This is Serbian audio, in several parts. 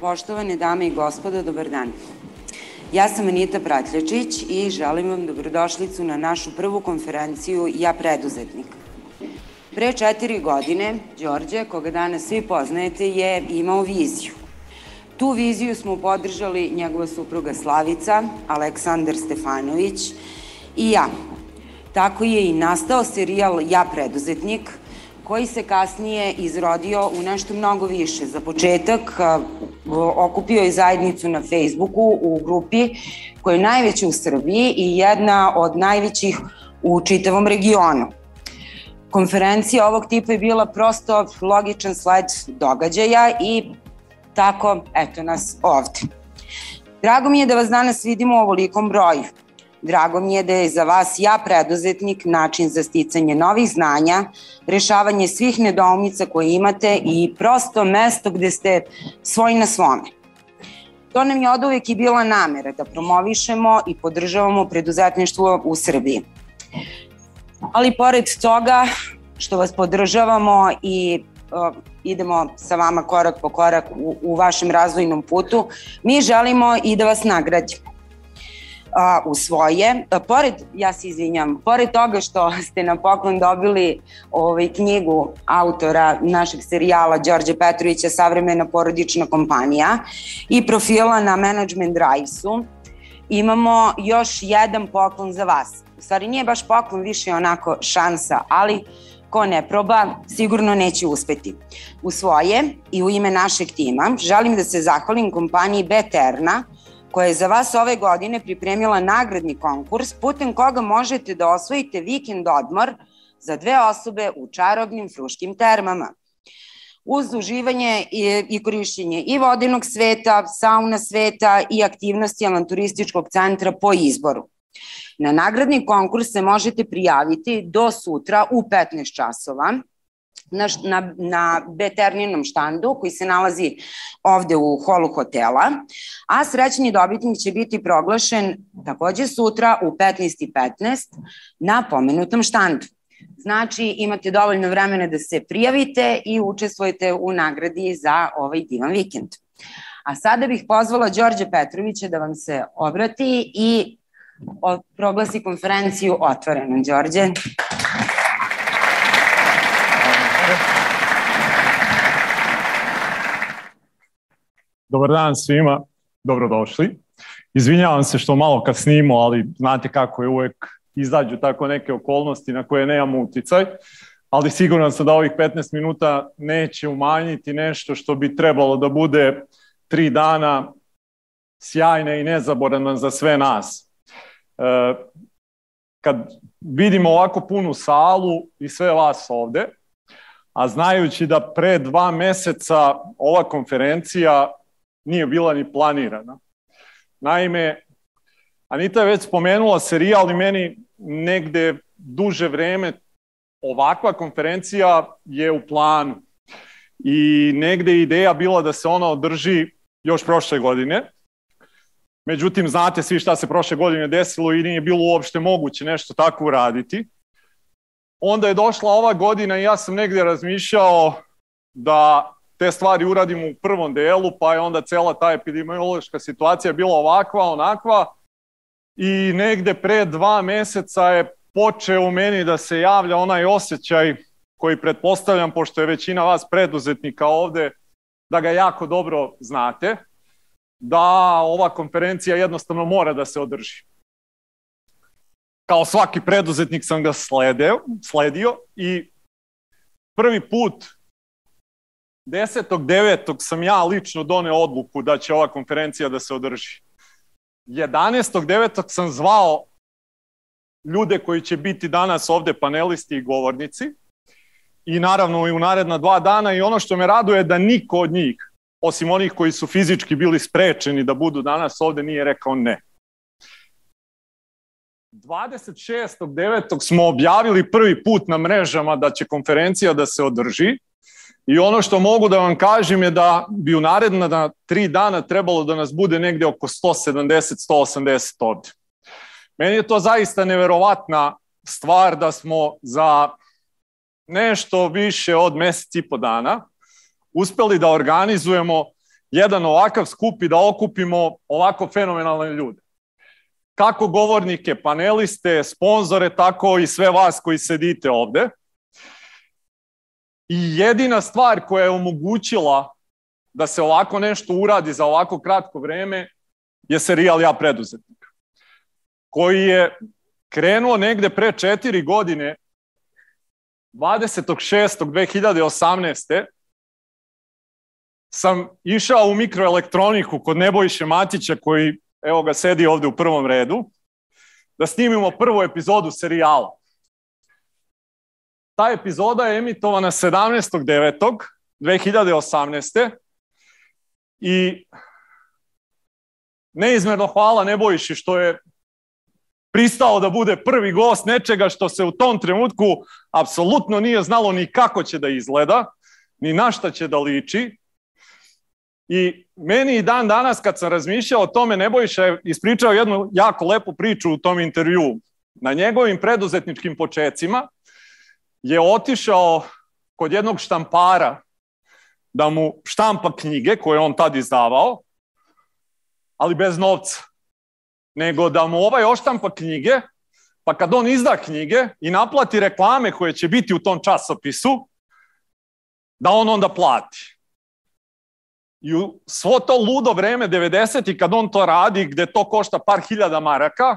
Poštovane dame i gospodo, dobar dan. Ja sam Anita Pratljačić i želim vam dobrodošlicu na našu prvu konferenciju Ja preduzetnik. Pre četiri godine, Đorđe, koga danas svi poznajete, je imao viziju. Tu viziju smo podržali njegova supruga Slavica, Aleksandar Stefanović i ja. Tako je i nastao serijal Ja preduzetnik, koji se kasnije izrodio u nešto mnogo više. Za početak okupio je zajednicu na Facebooku u grupi koja je najveća u Srbiji i jedna od najvećih u čitavom regionu. Konferencija ovog tipa je bila prosto logičan sled događaja i tako, eto nas ovde. Drago mi je da vas danas vidimo u ovolikom broju. Drago mi je da je za vas ja preduzetnik način za sticanje novih znanja, rešavanje svih nedoumica koje imate i prosto mesto gde ste svoj na svome. To nam je od uvek i bila namera da promovišemo i podržavamo preduzetništvo u Srbiji. Ali pored toga što vas podržavamo i idemo sa vama korak po korak u, u vašem razvojnom putu, mi želimo i da vas nagradimo a, u svoje. A, pored, ja se izvinjam, pored toga što ste na poklon dobili ovaj, knjigu autora našeg serijala Đorđe Petrovića Savremena porodična kompanija i profila na Management Drivesu, imamo još jedan poklon za vas. U stvari nije baš poklon, više onako šansa, ali ko ne proba, sigurno neće uspeti. U svoje i u ime našeg tima želim da se zahvalim kompaniji Beterna, koja je za vas ove godine pripremila nagradni konkurs putem koga možete da osvojite vikend odmor za dve osobe u čarobnim fruškim termama. Uz uživanje i, i korišćenje i vodinog sveta, sauna sveta i aktivnosti avanturističkog centra po izboru. Na nagradni konkurs se možete prijaviti do sutra u 15 časova na, na, na Beterninom štandu koji se nalazi ovde u holu hotela, a srećni dobitnik će biti proglašen takođe sutra u 15.15 na pomenutom štandu. Znači, imate dovoljno vremena da se prijavite i učestvujete u nagradi za ovaj divan vikend. A sada bih pozvala Đorđe Petrovića da vam se obrati i proglasi konferenciju otvorenom. Đorđe. Dobar dan svima, dobrodošli. Izvinjavam se što malo kasnimo, ali znate kako je uvek izađu tako neke okolnosti na koje nemamo uticaj, ali siguran sam da ovih 15 minuta neće umanjiti nešto što bi trebalo da bude tri dana sjajna i nezaboravna za sve nas. E, kad vidimo ovako punu salu i sve vas ovde, a znajući da pre dva meseca ova konferencija nije bila ni planirana. Naime, Anita je već spomenula serijal i meni negde duže vreme ovakva konferencija je u planu. I negde ideja bila da se ona održi još prošle godine. Međutim, znate svi šta se prošle godine desilo i nije bilo uopšte moguće nešto tako uraditi. Onda je došla ova godina i ja sam negde razmišljao da te stvari uradimo u prvom delu, pa je onda cela ta epidemiološka situacija bila ovakva, onakva i negde pre dva meseca je počeo u meni da se javlja onaj osjećaj koji pretpostavljam, pošto je većina vas preduzetnika ovde, da ga jako dobro znate, da ova konferencija jednostavno mora da se održi. Kao svaki preduzetnik sam ga sledeo, sledio i prvi put 10.9. sam ja lično doneo odluku da će ova konferencija da se održi. 11.9. sam zvao ljude koji će biti danas ovde panelisti i govornici i naravno i u naredna dva dana i ono što me raduje je da niko od njih, osim onih koji su fizički bili sprečeni da budu danas ovde, nije rekao ne. 26.9. smo objavili prvi put na mrežama da će konferencija da se održi I ono što mogu da vam kažem je da bi u naredna tri dana trebalo da nas bude negde oko 170-180 ovde. Meni je to zaista neverovatna stvar da smo za nešto više od mesec i po dana uspeli da organizujemo jedan ovakav skup i da okupimo ovako fenomenalne ljude. Kako govornike, paneliste, sponzore, tako i sve vas koji sedite ovde. I jedina stvar koja je omogućila da se ovako nešto uradi za ovako kratko vreme je serijal Ja preduzetnik, koji je krenuo negde pre četiri godine, 26.2018. sam išao u mikroelektroniku kod Nebojše Matića, koji, evo ga, sedi ovde u prvom redu, da snimimo prvu epizodu serijala. Ta epizoda je emitovana 17.9.2018. I neizmerno hvala Nebojši što je pristao da bude prvi gost nečega što se u tom trenutku apsolutno nije znalo ni kako će da izgleda, ni na šta će da liči. I meni i dan danas kad sam razmišljao o tome, Nebojša je ispričao jednu jako lepu priču u tom intervju. Na njegovim preduzetničkim počecima je otišao kod jednog štampara da mu štampa knjige koje on tad izdavao, ali bez novca. Nego da mu ovaj oštampa knjige, pa kad on izda knjige i naplati reklame koje će biti u tom časopisu, da on onda plati. I u svo to ludo vreme 90. kad on to radi, gde to košta par hiljada maraka,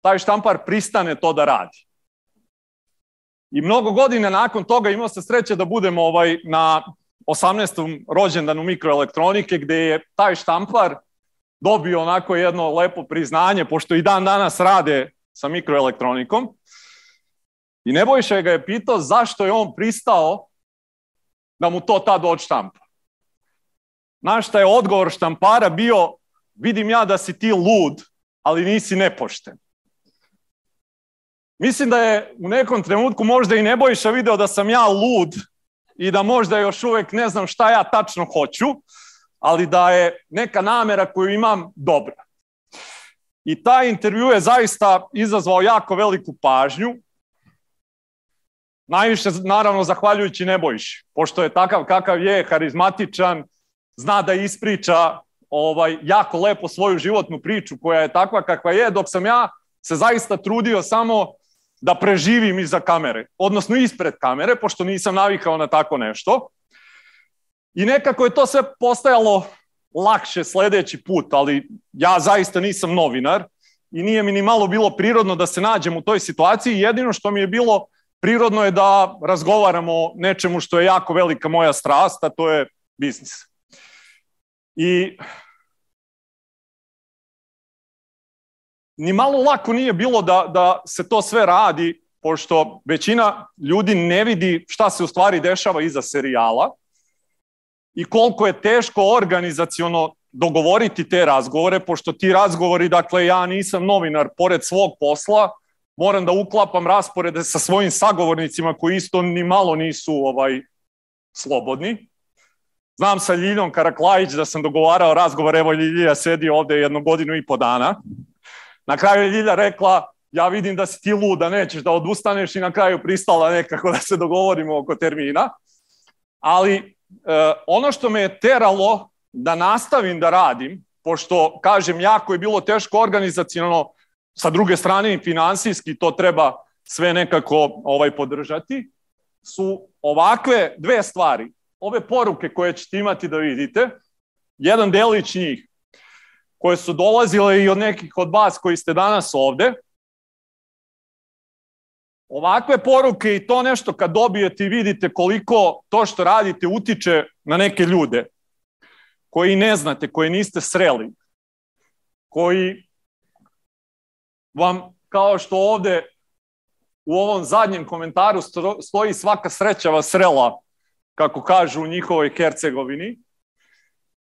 taj štampar pristane to da radi. I mnogo godina nakon toga imao se sreće da budem ovaj, na 18. rođendanu mikroelektronike, gde je taj štampar dobio onako jedno lepo priznanje, pošto i dan danas rade sa mikroelektronikom. I Nebojša ga je pitao zašto je on pristao da mu to tad odštampa. Znaš šta je odgovor štampara bio, vidim ja da si ti lud, ali nisi nepošten. Mislim da je u nekom trenutku možda i Nebojša video da sam ja lud i da možda još uvek ne znam šta ja tačno hoću, ali da je neka namera koju imam dobra. I taj intervju je zaista izazvao jako veliku pažnju. Najviše, naravno, zahvaljujući Nebojši, pošto je takav kakav je, harizmatičan, zna da ispriča ovaj, jako lepo svoju životnu priču koja je takva kakva je, dok sam ja se zaista trudio samo da preživim iza kamere, odnosno ispred kamere, pošto nisam navikao na tako nešto. I nekako je to sve postajalo lakše sledeći put, ali ja zaista nisam novinar i nije mi ni malo bilo prirodno da se nađem u toj situaciji. Jedino što mi je bilo prirodno je da razgovaramo o nečemu što je jako velika moja strast, a to je biznis. I ni malo lako nije bilo da, da se to sve radi, pošto većina ljudi ne vidi šta se u stvari dešava iza serijala i koliko je teško organizaciono dogovoriti te razgovore, pošto ti razgovori, dakle, ja nisam novinar, pored svog posla, moram da uklapam rasporede sa svojim sagovornicima koji isto ni malo nisu ovaj slobodni. Znam sa Ljiljom Karaklajić da sam dogovarao razgovor, evo Ljilja sedi ovde jednu godinu i po dana. Na kraju je Ljilja rekla, ja vidim da si ti luda, nećeš da odustaneš i na kraju pristala nekako da se dogovorimo oko termina. Ali e, ono što me je teralo da nastavim da radim, pošto, kažem, jako je bilo teško organizacijalno, sa druge strane i finansijski, to treba sve nekako ovaj podržati, su ovakve dve stvari. Ove poruke koje ćete imati da vidite, jedan delić njih koje su dolazile i od nekih od vas koji ste danas ovde. Ovakve poruke i to nešto kad dobijete i vidite koliko to što radite utiče na neke ljude koji ne znate, koji niste sreli, koji vam, kao što ovde u ovom zadnjem komentaru stoji svaka sreća vas srela, kako kažu u njihovoj Hercegovini,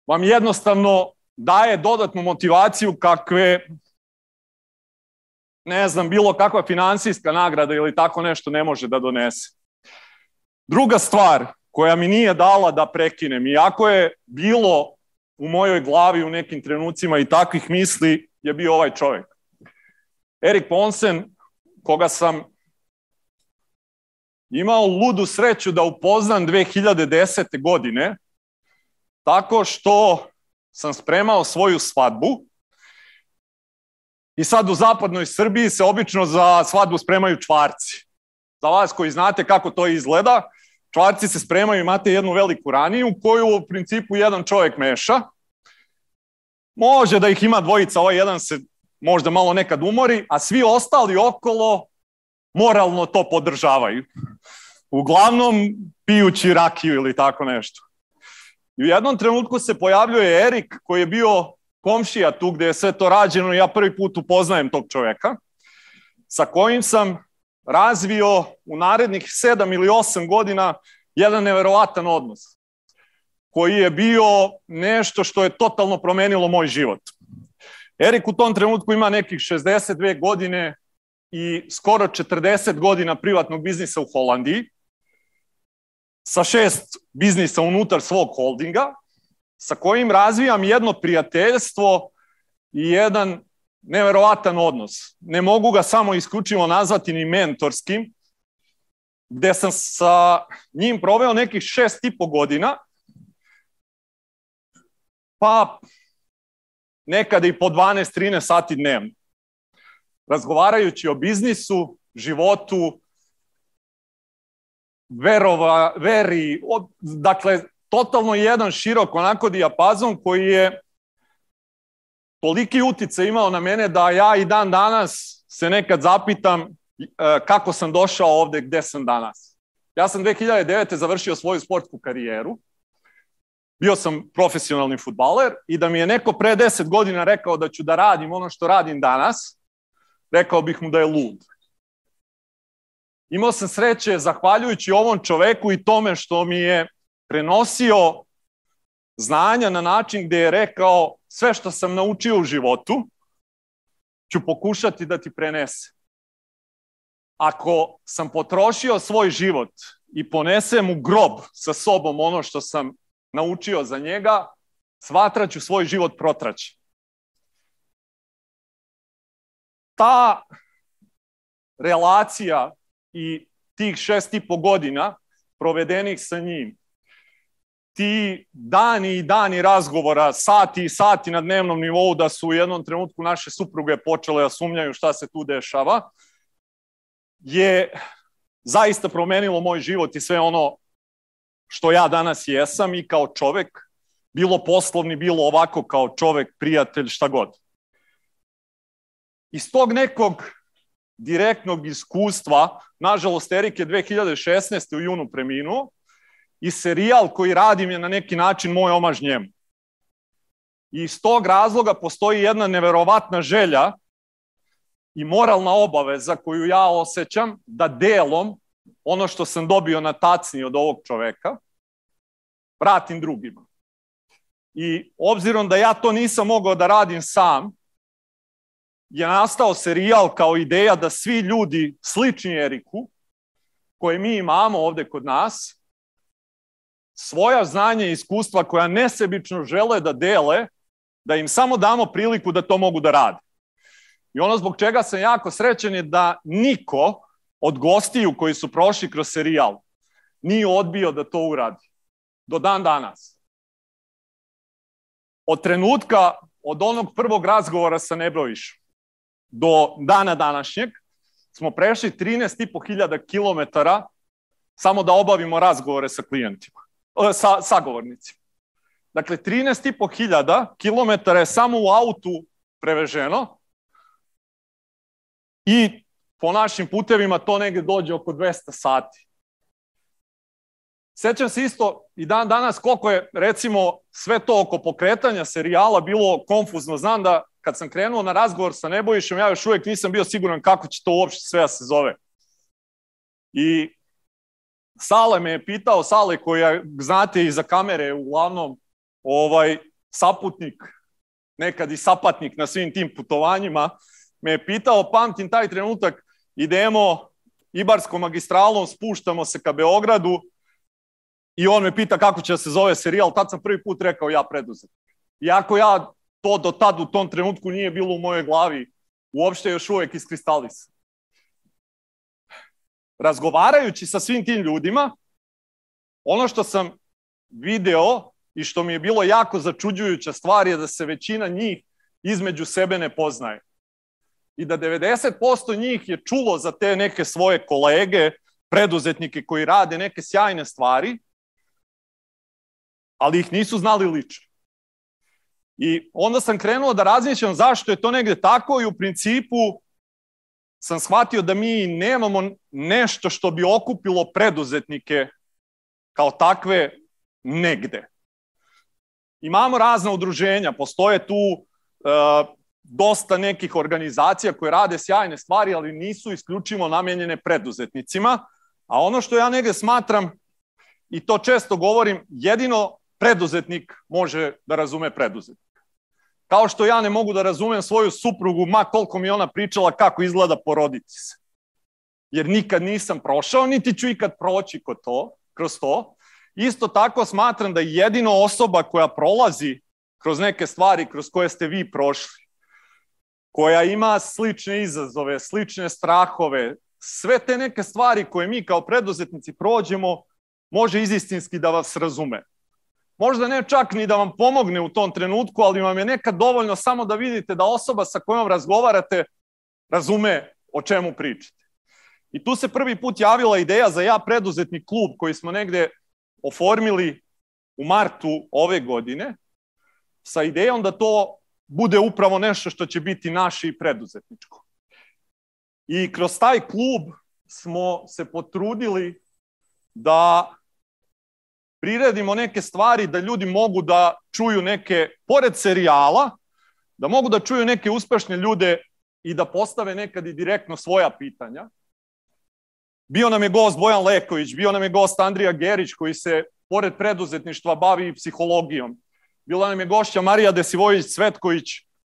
vam jednostavno daje dodatnu motivaciju kakve ne znam, bilo kakva finansijska nagrada ili tako nešto ne može da donese. Druga stvar koja mi nije dala da prekinem, iako je bilo u mojoj glavi u nekim trenucima i takvih misli, je bio ovaj čovjek. Erik Ponsen, koga sam imao ludu sreću da upoznam 2010. godine, tako što sam spremao svoju svadbu i sad u zapadnoj Srbiji se obično za svadbu spremaju čvarci. Za vas koji znate kako to izgleda, čvarci se spremaju, imate jednu veliku raniju koju u principu jedan čovjek meša. Može da ih ima dvojica, ovaj jedan se možda malo nekad umori, a svi ostali okolo moralno to podržavaju. Uglavnom pijući rakiju ili tako nešto. I u jednom trenutku se pojavljuje Erik koji je bio komšija tu gde je sve to rađeno i ja prvi put upoznajem tog čoveka sa kojim sam razvio u narednih sedam ili osam godina jedan neverovatan odnos koji je bio nešto što je totalno promenilo moj život. Erik u tom trenutku ima nekih 62 godine i skoro 40 godina privatnog biznisa u Holandiji, sa šest biznisa unutar svog holdinga, sa kojim razvijam jedno prijateljstvo i jedan neverovatan odnos. Ne mogu ga samo isključivo nazvati ni mentorskim, gde sam sa njim proveo nekih šest i po godina, pa nekada i po 12-13 sati dnevno. Razgovarajući o biznisu, životu, verova, veri, od, dakle, totalno jedan širok onako dijapazon koji je toliki utice imao na mene da ja i dan danas se nekad zapitam e, kako sam došao ovde, gde sam danas. Ja sam 2009. završio svoju sportsku karijeru, bio sam profesionalni futbaler i da mi je neko pre 10 godina rekao da ću da radim ono što radim danas, rekao bih mu da je lud. Imao sam sreće zahvaljujući ovom čoveku i tome što mi je prenosio znanja na način gde je rekao sve što sam naučio u životu ću pokušati da ti prenese. Ako sam potrošio svoj život i ponesem u grob sa sobom ono što sam naučio za njega, svatraću svoj život protraći. Ta relacija i tih šest i po godina provedenih sa njim, ti dani i dani razgovora, sati i sati na dnevnom nivou da su u jednom trenutku naše supruge počele da sumnjaju šta se tu dešava, je zaista promenilo moj život i sve ono što ja danas jesam i kao čovek, bilo poslovni, bilo ovako kao čovek, prijatelj, šta god. Iz tog nekog direktnog iskustva, nažalost Erik je 2016. u junu preminuo, i serijal koji radim je na neki način moj omaž njemu. I iz tog razloga postoji jedna neverovatna želja i moralna obaveza koju ja osjećam da delom ono što sam dobio na tacni od ovog čoveka vratim drugima. I obzirom da ja to nisam mogao da radim sam, je nastao serijal kao ideja da svi ljudi slični Eriku, koje mi imamo ovde kod nas, svoja znanja i iskustva koja nesebično žele da dele, da im samo damo priliku da to mogu da rade. I ono zbog čega sam jako srećen je da niko od gostiju koji su prošli kroz serijal nije odbio da to uradi. Do dan danas. Od trenutka, od onog prvog razgovora sa Nebrovišom do dana današnjeg, smo prešli 13.500 kilometara samo da obavimo razgovore sa klijentima sa, sagovornicima. Dakle, 13.500 hiljada kilometara je samo u autu preveženo i po našim putevima to negde dođe oko 200 sati. Sećam se isto i dan danas koliko je recimo sve to oko pokretanja serijala bilo konfuzno. Znam da kad sam krenuo na razgovor sa Nebojšom, ja još uvijek nisam bio siguran kako će to uopšte sve da se zove. I Sale me je pitao, Sale koja, znate, iza kamere uglavnom ovaj, saputnik, nekad i sapatnik na svim tim putovanjima, me je pitao, pamtim taj trenutak, idemo Ibarskom magistralom, spuštamo se ka Beogradu i on me pita kako će da se zove serijal, tad sam prvi put rekao ja preduzet. Iako ja to do tad u tom trenutku nije bilo u mojoj glavi, uopšte još uvek iskristalisam razgovarajući sa svim tim ljudima, ono što sam video i što mi je bilo jako začuđujuća stvar je da se većina njih između sebe ne poznaje. I da 90% njih je čulo za te neke svoje kolege, preduzetnike koji rade neke sjajne stvari, ali ih nisu znali lično. I onda sam krenuo da razmišljam zašto je to negde tako i u principu sam shvatio da mi nemamo nešto što bi okupilo preduzetnike kao takve negde. Imamo razna udruženja, postoje tu uh, dosta nekih organizacija koje rade sjajne stvari, ali nisu isključivo namenjene preduzetnicima, a ono što ja negde smatram, i to često govorim, jedino preduzetnik može da razume preduzetnik. Kao što ja ne mogu da razumem svoju suprugu, ma koliko mi ona pričala kako izgleda poroditi se. Jer nikad nisam prošao, niti ću ikad proći kod to, kroz to. Isto tako smatram da jedino osoba koja prolazi kroz neke stvari kroz koje ste vi prošli, koja ima slične izazove, slične strahove, sve te neke stvari koje mi kao preduzetnici prođemo, može izistinski da vas razume. Možda ne čak ni da vam pomogne u tom trenutku, ali vam je nekad dovoljno samo da vidite da osoba sa kojom razgovarate razume o čemu pričate. I tu se prvi put javila ideja za ja preduzetni klub koji smo negde oformili u martu ove godine sa idejom da to bude upravo nešto što će biti naše i preduzetničko. I kroz taj klub smo se potrudili da priredimo neke stvari da ljudi mogu da čuju neke, pored serijala, da mogu da čuju neke uspešne ljude i da postave nekad i direktno svoja pitanja. Bio nam je gost Bojan Leković, bio nam je gost Andrija Gerić koji se pored preduzetništva bavi psihologijom. Bila nam je gošća Marija Desivojić Cvetković,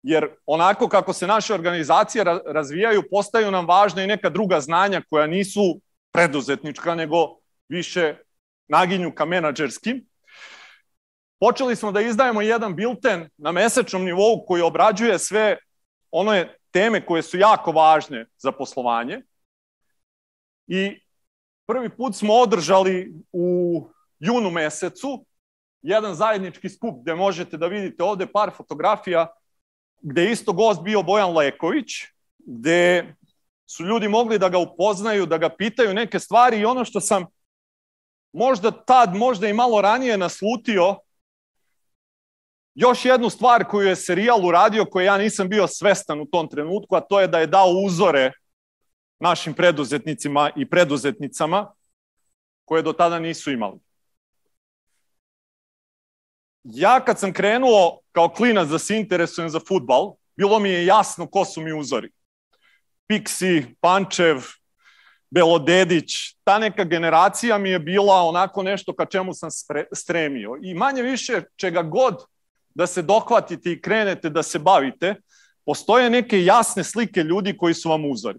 jer onako kako se naše organizacije razvijaju, postaju nam važna i neka druga znanja koja nisu preduzetnička, nego više naginju ka menadžerskim. Počeli smo da izdajemo jedan bilten na mesečnom nivou koji obrađuje sve one teme koje su jako važne za poslovanje. I prvi put smo održali u junu mesecu jedan zajednički skup gde možete da vidite ovde par fotografija gde je isto gost bio Bojan Leković, gde su ljudi mogli da ga upoznaju, da ga pitaju neke stvari i ono što sam možda tad, možda i malo ranije naslutio još jednu stvar koju je serijal uradio koju ja nisam bio svestan u tom trenutku, a to je da je dao uzore našim preduzetnicima i preduzetnicama koje do tada nisu imali. Ja kad sam krenuo kao klinac da se interesujem za futbal, bilo mi je jasno ko su mi uzori. Piksi, Pančev, Belodedić, ta neka generacija mi je bila onako nešto ka čemu sam stremio. I manje više čega god da se dohvatite i krenete da se bavite, postoje neke jasne slike ljudi koji su vam uzori.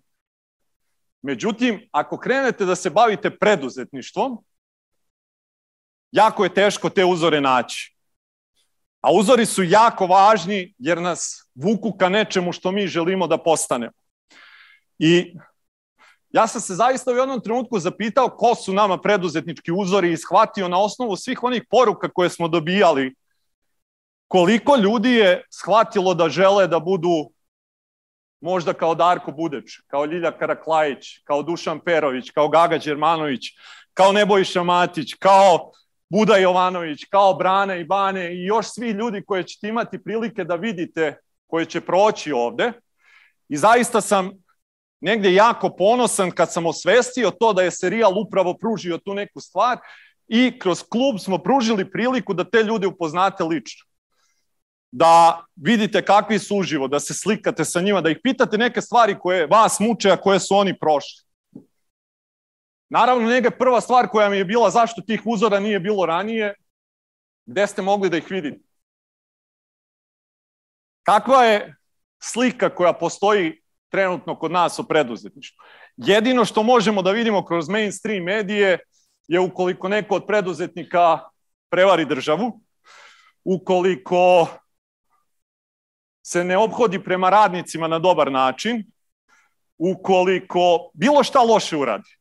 Međutim, ako krenete da se bavite preduzetništvom, jako je teško te uzore naći. A uzori su jako važni jer nas vuku ka nečemu što mi želimo da postanemo. I ja sam se zaista u jednom trenutku zapitao ko su nama preduzetnički uzori i shvatio na osnovu svih onih poruka koje smo dobijali koliko ljudi je shvatilo da žele da budu možda kao Darko Budeć, kao Ljilja Karaklajić, kao Dušan Perović, kao Gaga Đermanović, kao Nebojša Matić, kao Buda Jovanović, kao Brana i Bane i još svi ljudi koje ćete imati prilike da vidite koje će proći ovde. I zaista sam negde jako ponosan kad sam osvestio to da je serijal upravo pružio tu neku stvar i kroz klub smo pružili priliku da te ljude upoznate lično. Da vidite kakvi su uživo, da se slikate sa njima, da ih pitate neke stvari koje vas muče, a koje su oni prošli. Naravno, nega prva stvar koja mi je bila zašto tih uzora nije bilo ranije, gde ste mogli da ih vidite? Kakva je slika koja postoji trenutno kod nas o preduzetništvu? Jedino što možemo da vidimo kroz mainstream medije je ukoliko neko od preduzetnika prevari državu, ukoliko se ne obhodi prema radnicima na dobar način, ukoliko bilo šta loše uradi.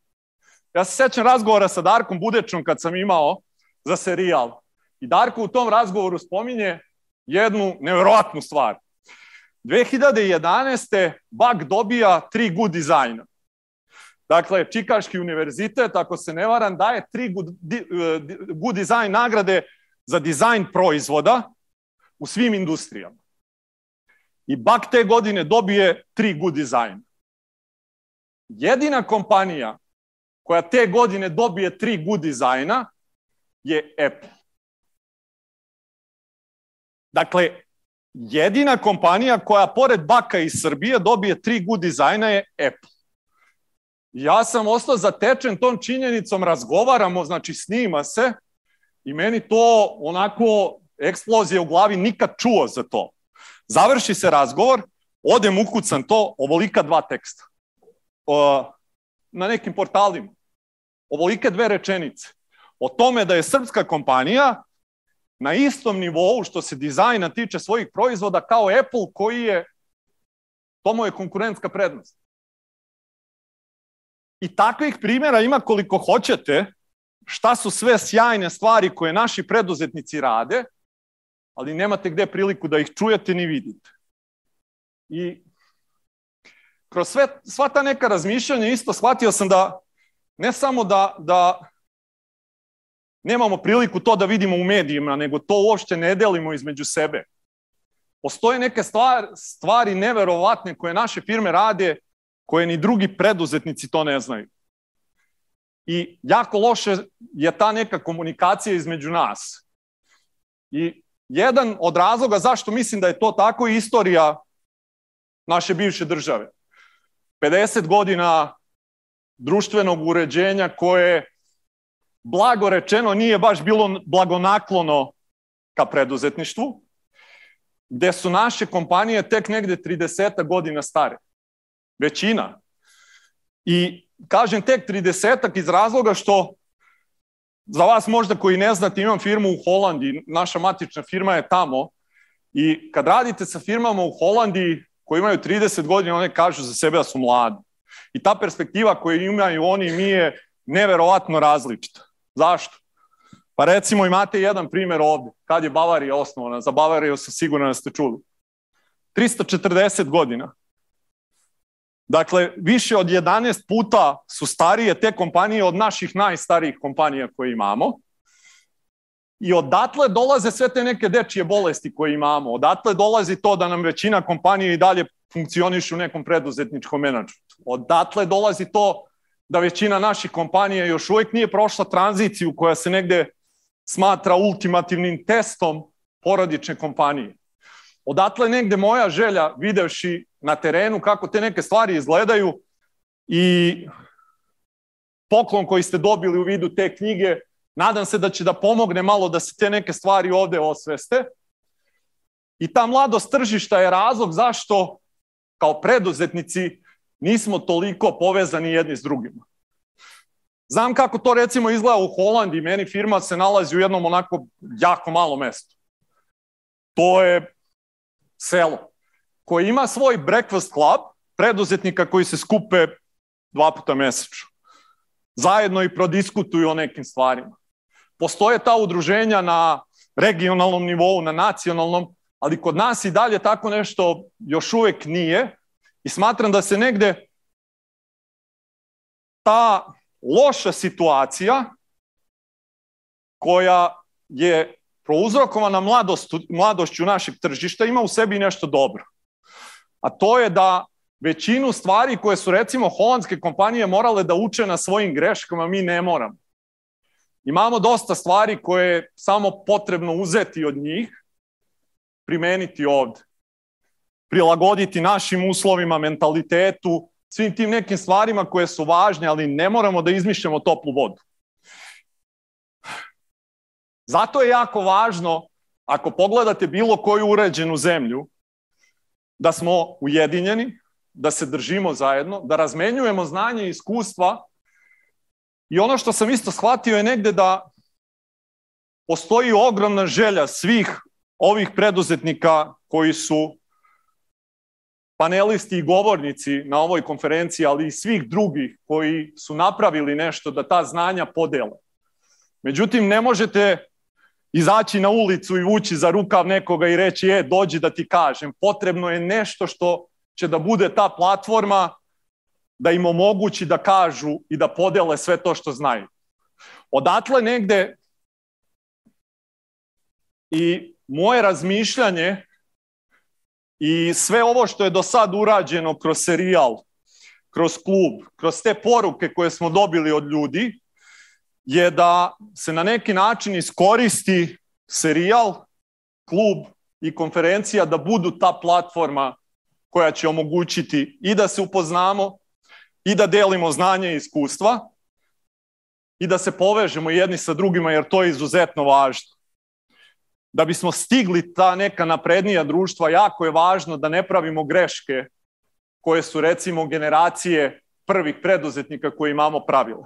Ja se sećam razgovora sa Darkom Budečom kad sam imao za serijal. I Darko u tom razgovoru spominje jednu neverovatnu stvar. 2011. BAG dobija tri good dizajna. Dakle, Čikaški univerzitet, ako se ne varam, daje tri good, good design nagrade za dizajn proizvoda u svim industrijama. I BAG te godine dobije tri good design. Jedina kompanija koja te godine dobije tri good dizajna je Apple. Dakle, jedina kompanija koja pored Baka iz Srbije dobije tri good dizajna je Apple. Ja sam ostao zatečen tom činjenicom, razgovaramo, znači snima se i meni to onako eksplozija u glavi nikad čuo za to. Završi se razgovor, odem ukucam to, ovolika dva teksta. na nekim portalima. Ovolike dve rečenice. O tome da je srpska kompanija na istom nivou što se dizajna tiče svojih proizvoda kao Apple koji je, to mu je konkurentska prednost. I takvih primjera ima koliko hoćete, šta su sve sjajne stvari koje naši preduzetnici rade, ali nemate gde priliku da ih čujete ni vidite. I kroz sve, sva ta neka razmišljanja isto shvatio sam da ne samo da, da nemamo priliku to da vidimo u medijima, nego to uopšte ne delimo između sebe. Postoje neke stvari, stvari neverovatne koje naše firme rade, koje ni drugi preduzetnici to ne znaju. I jako loše je ta neka komunikacija između nas. I jedan od razloga zašto mislim da je to tako je istorija naše bivše države. 50 godina društvenog uređenja koje blago rečeno nije baš bilo blagonaklono ka preduzetništvu, gde su naše kompanije tek negde 30 godina stare. Većina. I kažem tek 30 iz razloga što za vas možda koji ne znate, imam firmu u Holandiji, naša matična firma je tamo i kad radite sa firmama u Holandiji koji imaju 30 godina, one kažu za sebe da su mladi. I ta perspektiva koju imaju oni i mi je neverovatno različita. Zašto? Pa recimo imate jedan primjer ovde. Kad je Bavarija osnovana? Za Bavariju sam siguran da ste čuli. 340 godina. Dakle, više od 11 puta su starije te kompanije od naših najstarijih kompanija koje imamo. I odatle dolaze sve te neke dečije bolesti koje imamo. Odatle dolazi to da nam većina kompanija i dalje funkcioniše u nekom preduzetničkom menadžmentu. Odatle dolazi to da većina naših kompanija još uvijek nije prošla tranziciju koja se negde smatra ultimativnim testom porodične kompanije. Odatle negde moja želja, videvši na terenu kako te neke stvari izgledaju i poklon koji ste dobili u vidu te knjige, nadam se da će da pomogne malo da se te neke stvari ovde osveste. I ta mladost tržišta je razlog zašto kao preduzetnici nismo toliko povezani jedni s drugima. Znam kako to recimo izgleda u Holandiji, meni firma se nalazi u jednom onako jako malom mestu. To je selo koje ima svoj breakfast club, preduzetnika koji se skupe dva puta mesečno. Zajedno i prodiskutuju o nekim stvarima. Postoje ta udruženja na regionalnom nivou, na nacionalnom, ali kod nas i dalje tako nešto još uvek nije i smatram da se negde ta loša situacija koja je prouzrokovana mladostu, mladošću našeg tržišta ima u sebi nešto dobro. A to je da većinu stvari koje su recimo holandske kompanije morale da uče na svojim greškama, mi ne moramo. Imamo dosta stvari koje je samo potrebno uzeti od njih, primeniti ovde. Prilagoditi našim uslovima, mentalitetu, svim tim nekim stvarima koje su važne, ali ne moramo da izmišljamo toplu vodu. Zato je jako važno, ako pogledate bilo koju uređenu zemlju, da smo ujedinjeni, da se držimo zajedno, da razmenjujemo znanje i iskustva i ono što sam isto shvatio je negde da postoji ogromna želja svih ovih preduzetnika koji su panelisti i govornici na ovoj konferenciji, ali i svih drugih koji su napravili nešto da ta znanja podele. Međutim, ne možete izaći na ulicu i vući za rukav nekoga i reći, e, dođi da ti kažem. Potrebno je nešto što će da bude ta platforma da im omogući da kažu i da podele sve to što znaju. Odatle negde i moje razmišljanje i sve ovo što je do sad urađeno kroz serijal, kroz klub, kroz te poruke koje smo dobili od ljudi, je da se na neki način iskoristi serijal, klub i konferencija da budu ta platforma koja će omogućiti i da se upoznamo i da delimo znanje i iskustva i da se povežemo jedni sa drugima jer to je izuzetno važno. Da bismo stigli ta neka naprednija društva, jako je važno da ne pravimo greške koje su recimo generacije prvih preduzetnika koji imamo pravile.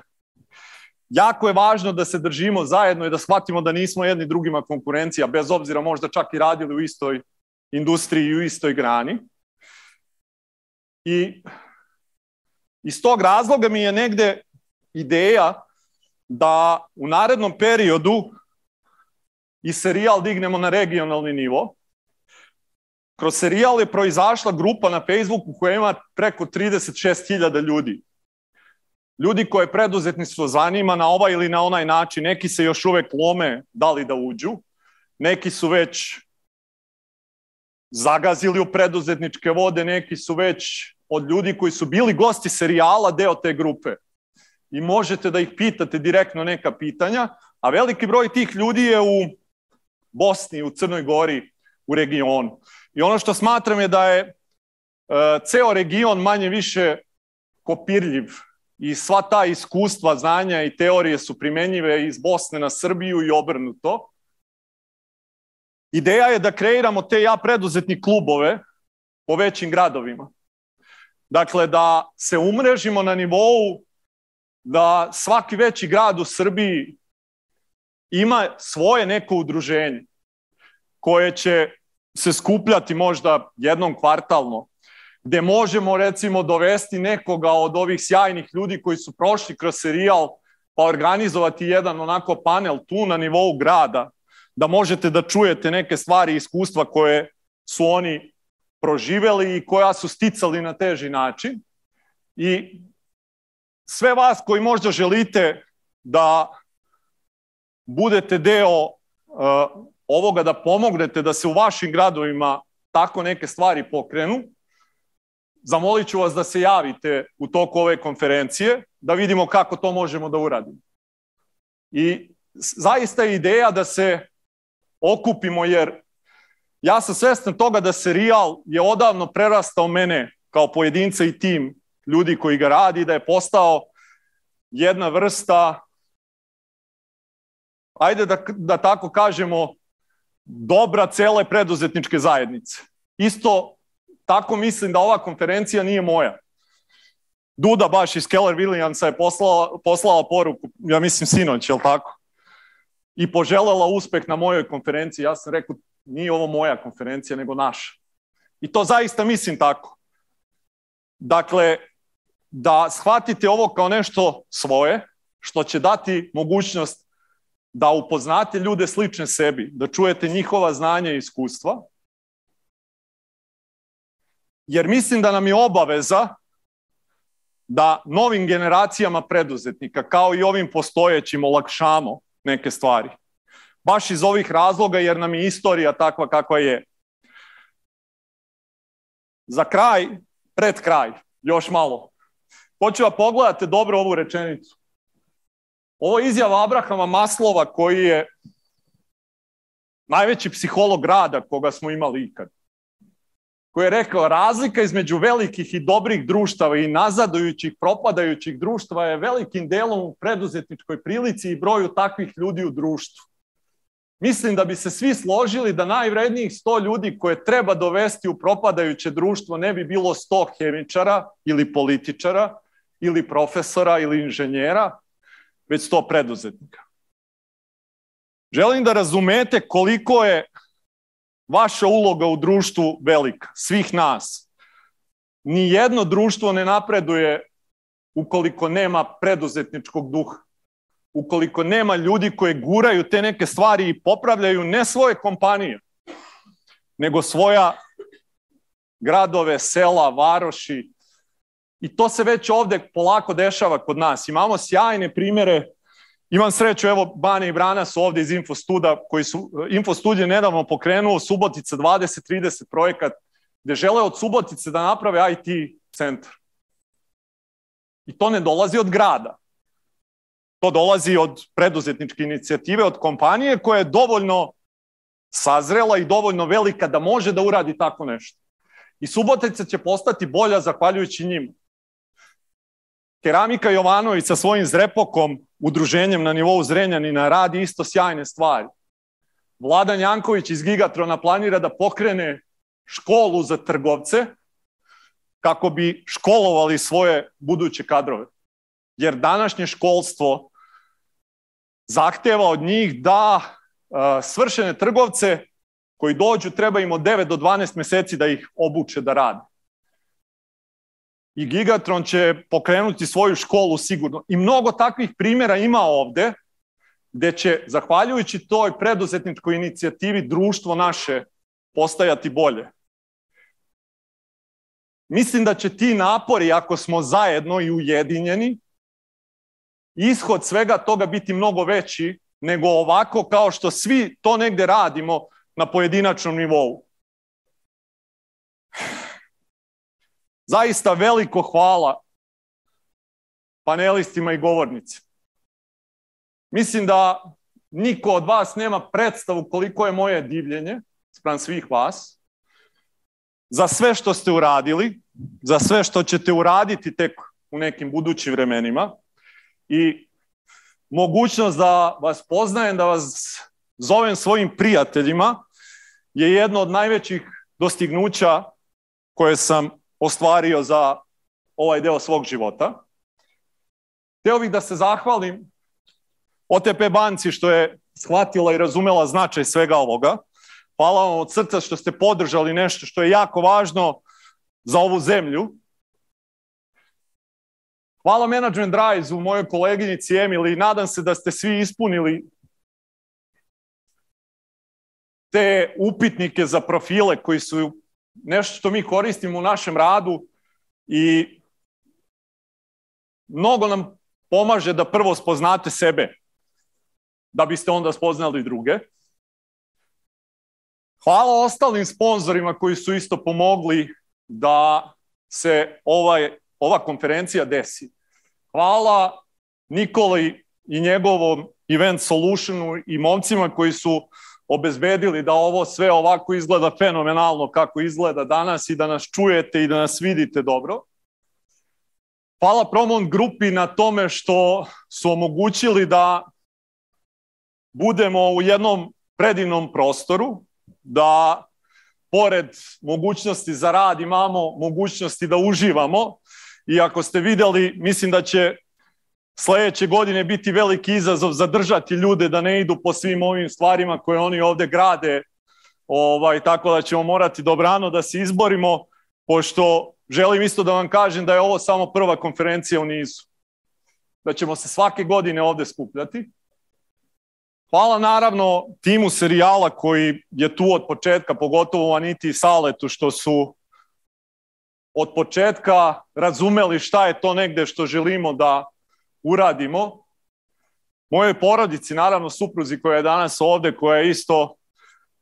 Jako je važno da se držimo zajedno i da shvatimo da nismo jedni drugima konkurencija, bez obzira možda čak i radili u istoj industriji i u istoj grani. I iz tog razloga mi je negde ideja da u narednom periodu i serijal dignemo na regionalni nivo. Kroz serijal je proizašla grupa na Facebooku koja ima preko 36.000 ljudi. Ljudi koje preduzetništvo zanima na ovaj ili na onaj način, neki se još uvek lome da li da uđu, neki su već zagazili u preduzetničke vode, neki su već od ljudi koji su bili gosti serijala deo te grupe. I možete da ih pitate direktno neka pitanja, a veliki broj tih ljudi je u Bosni, u Crnoj Gori, u regionu. I ono što smatram je da je uh, ceo region manje više kopirljiv i sva ta iskustva, znanja i teorije su primenjive iz Bosne na Srbiju i obrnuto. Ideja je da kreiramo te ja preduzetni klubove po većim gradovima. Dakle, da se umrežimo na nivou da svaki veći grad u Srbiji ima svoje neko udruženje koje će se skupljati možda jednom kvartalno, gde možemo recimo dovesti nekoga od ovih sjajnih ljudi koji su prošli kroz serijal, pa organizovati jedan onako panel tu na nivou grada, da možete da čujete neke stvari i iskustva koje su oni proživeli i koja su sticali na teži način. I sve vas koji možda želite da budete deo uh, ovoga da pomognete da se u vašim gradovima tako neke stvari pokrenu, zamolit ću vas da se javite u toku ove konferencije, da vidimo kako to možemo da uradimo. I zaista je ideja da se okupimo, jer ja sam svestan toga da serijal je odavno prerastao mene kao pojedinca i tim ljudi koji ga radi, da je postao jedna vrsta, ajde da, da tako kažemo, dobra cele preduzetničke zajednice. Isto tako mislim da ova konferencija nije moja. Duda baš iz Keller Williamsa je poslala, poslala poruku, ja mislim sinoć, je li tako? I poželela uspeh na mojoj konferenciji. Ja sam rekao, nije ovo moja konferencija, nego naša. I to zaista mislim tako. Dakle, da shvatite ovo kao nešto svoje, što će dati mogućnost da upoznate ljude slične sebi, da čujete njihova znanja i iskustva, jer mislim da nam je obaveza da novim generacijama preduzetnika, kao i ovim postojećim, olakšamo neke stvari. Baš iz ovih razloga, jer nam je istorija takva kakva je. Za kraj, pred kraj, još malo. Hoću da pogledate dobro ovu rečenicu. Ovo je izjava Abrahama Maslova koji je najveći psiholog rada koga smo imali ikad. Koji je rekao razlika između velikih i dobrih društava i nazadujućih, propadajućih društva je velikim delom u preduzetničkoj prilici i broju takvih ljudi u društvu. Mislim da bi se svi složili da najvrednijih 100 ljudi koje treba dovesti u propadajuće društvo ne bi bilo 100 hemičara ili političara ili profesora ili inženjera, već sto preduzetnika. Želim da razumete koliko je vaša uloga u društvu velika, svih nas. Ni jedno društvo ne napreduje ukoliko nema preduzetničkog duha. ukoliko nema ljudi koji guraju te neke stvari i popravljaju ne svoje kompanije, nego svoja gradove, sela, varoši. I to se već ovde polako dešava kod nas. Imamo sjajne primere Imam sreću, evo, Bane i Brana su ovde iz Infostuda, koji su, Infostudije nedavno pokrenuo Subotica 20-30 projekat, gde žele od Subotice da naprave IT centar. I to ne dolazi od grada. To dolazi od preduzetničke inicijative, od kompanije koja je dovoljno sazrela i dovoljno velika da može da uradi tako nešto. I Subotica će postati bolja zahvaljujući njima. Keramika Jovanović sa svojim zrepokom, udruženjem na nivou Zrenjanina, radi isto sjajne stvari. Vladan Janković iz Gigatrona planira da pokrene školu za trgovce kako bi školovali svoje buduće kadrove. Jer današnje školstvo zahteva od njih da svršene trgovce koji dođu treba im od 9 do 12 meseci da ih obuče da rade i Gigatron će pokrenuti svoju školu sigurno. I mnogo takvih primjera ima ovde, gde će, zahvaljujući toj preduzetničkoj inicijativi, društvo naše postajati bolje. Mislim da će ti napori, ako smo zajedno i ujedinjeni, ishod svega toga biti mnogo veći nego ovako kao što svi to negde radimo na pojedinačnom nivou. Zaista veliko hvala panelistima i govornici. Mislim da niko od vas nema predstavu koliko je moje divljenje sprem svih vas za sve što ste uradili, za sve što ćete uraditi tek u nekim budućim vremenima i mogućnost da vas poznajem, da vas zovem svojim prijateljima je jedno od najvećih dostignuća koje sam ostvario za ovaj deo svog života. Teo bih da se zahvalim OTP banci što je shvatila i razumela značaj svega ovoga. Hvala vam od srca što ste podržali nešto što je jako važno za ovu zemlju. Hvala Management Drives u mojoj koleginici Emili. Nadam se da ste svi ispunili te upitnike za profile koji su nešto što mi koristimo u našem radu i mnogo nam pomaže da prvo spoznate sebe, da biste onda spoznali druge. Hvala ostalim sponzorima koji su isto pomogli da se ovaj, ova konferencija desi. Hvala Nikoli i njegovom Event Solutionu i momcima koji su obezbedili da ovo sve ovako izgleda fenomenalno kako izgleda danas i da nas čujete i da nas vidite dobro. Hvala Promont grupi na tome što su omogućili da budemo u jednom predivnom prostoru, da pored mogućnosti za rad imamo mogućnosti da uživamo i ako ste videli, mislim da će sledeće godine biti veliki izazov zadržati ljude da ne idu po svim ovim stvarima koje oni ovde grade, ovaj, tako da ćemo morati dobrano da se izborimo, pošto želim isto da vam kažem da je ovo samo prva konferencija u nizu. Da ćemo se svake godine ovde skupljati. Hvala naravno timu serijala koji je tu od početka, pogotovo Aniti i Saletu, što su od početka razumeli šta je to negde što želimo da uradimo. Mojoj porodici, naravno supruzi koja je danas ovde, koja je isto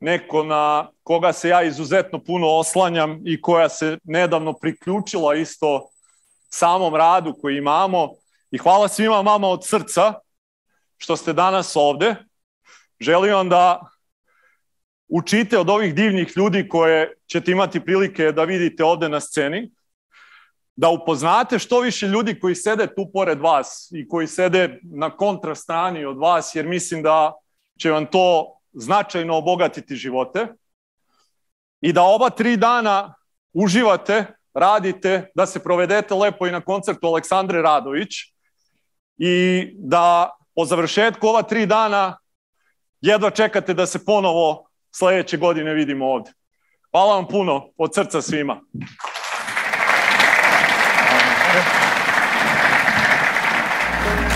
neko na koga se ja izuzetno puno oslanjam i koja se nedavno priključila isto samom radu koji imamo. I hvala svima mama od srca što ste danas ovde. Želim vam da učite od ovih divnih ljudi koje ćete imati prilike da vidite ovde na sceni da upoznate što više ljudi koji sede tu pored vas i koji sede na kontrastrani od vas, jer mislim da će vam to značajno obogatiti živote i da oba tri dana uživate, radite, da se provedete lepo i na koncertu Aleksandre Radović i da po završetku ova tri dana jedva čekate da se ponovo sledeće godine vidimo ovde. Hvala vam puno od srca svima. Thank you.